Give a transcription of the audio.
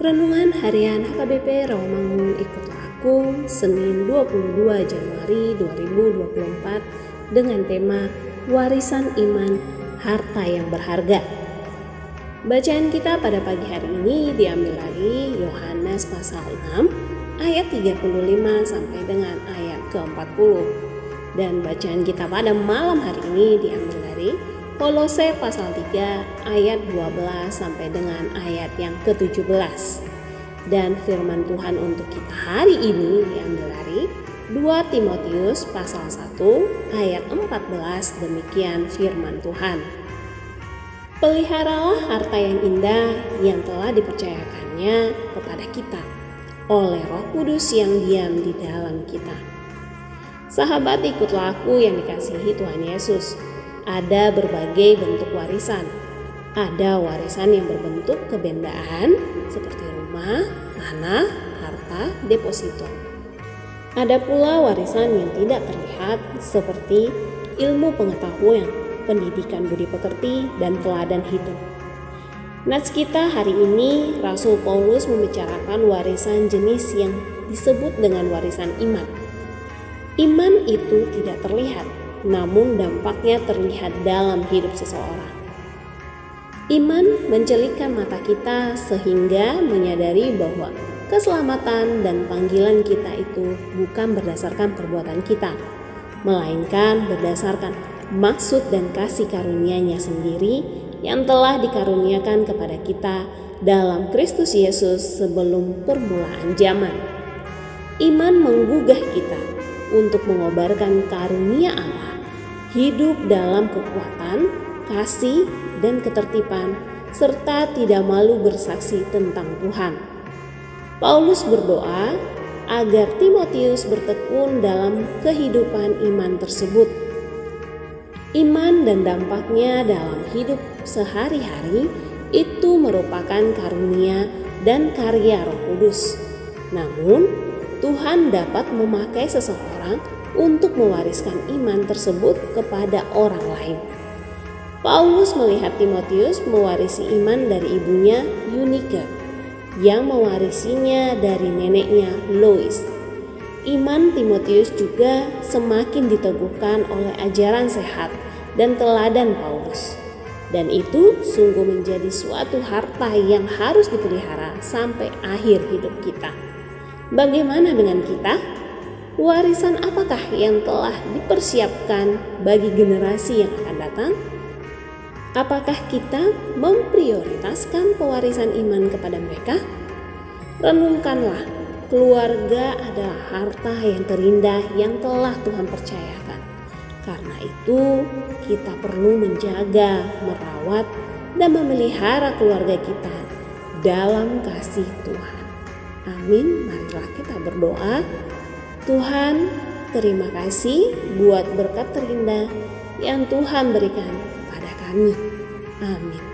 Renungan Harian HKBP Rawamangun ikut aku Senin 22 Januari 2024 dengan tema Warisan Iman Harta yang Berharga. Bacaan kita pada pagi hari ini diambil dari Yohanes pasal 6 ayat 35 sampai dengan ayat ke-40. Dan bacaan kita pada malam hari ini diambil dari Kolose pasal 3 ayat 12 sampai dengan ayat yang ke-17. Dan firman Tuhan untuk kita hari ini diambil dari 2 Timotius pasal 1 ayat 14 demikian firman Tuhan. Peliharalah harta yang indah yang telah dipercayakannya kepada kita oleh Roh Kudus yang diam di dalam kita. Sahabat ikutlah aku yang dikasihi Tuhan Yesus ada berbagai bentuk warisan. Ada warisan yang berbentuk kebendaan seperti rumah, tanah, harta, deposito. Ada pula warisan yang tidak terlihat seperti ilmu pengetahuan, pendidikan budi pekerti, dan teladan hidup. Nats kita hari ini, Rasul Paulus membicarakan warisan jenis yang disebut dengan warisan iman. Iman itu tidak terlihat, namun dampaknya terlihat dalam hidup seseorang. Iman mencelikkan mata kita sehingga menyadari bahwa keselamatan dan panggilan kita itu bukan berdasarkan perbuatan kita, melainkan berdasarkan maksud dan kasih karunia-Nya sendiri yang telah dikaruniakan kepada kita dalam Kristus Yesus sebelum permulaan zaman. Iman menggugah kita untuk mengobarkan karunia Allah hidup dalam kekuatan, kasih, dan ketertiban, serta tidak malu bersaksi tentang Tuhan. Paulus berdoa agar Timotius bertekun dalam kehidupan iman tersebut. Iman dan dampaknya dalam hidup sehari-hari itu merupakan karunia dan karya Roh Kudus. Namun, Tuhan dapat memakai seseorang untuk mewariskan iman tersebut kepada orang lain. Paulus melihat Timotius mewarisi iman dari ibunya Yunika yang mewarisinya dari neneknya Lois. Iman Timotius juga semakin diteguhkan oleh ajaran sehat dan teladan Paulus. Dan itu sungguh menjadi suatu harta yang harus dipelihara sampai akhir hidup kita. Bagaimana dengan kita? warisan apakah yang telah dipersiapkan bagi generasi yang akan datang? Apakah kita memprioritaskan pewarisan iman kepada mereka? Renungkanlah, keluarga adalah harta yang terindah yang telah Tuhan percayakan. Karena itu, kita perlu menjaga, merawat, dan memelihara keluarga kita dalam kasih Tuhan. Amin. Marilah kita berdoa. Tuhan, terima kasih buat berkat terindah yang Tuhan berikan kepada kami. Amin.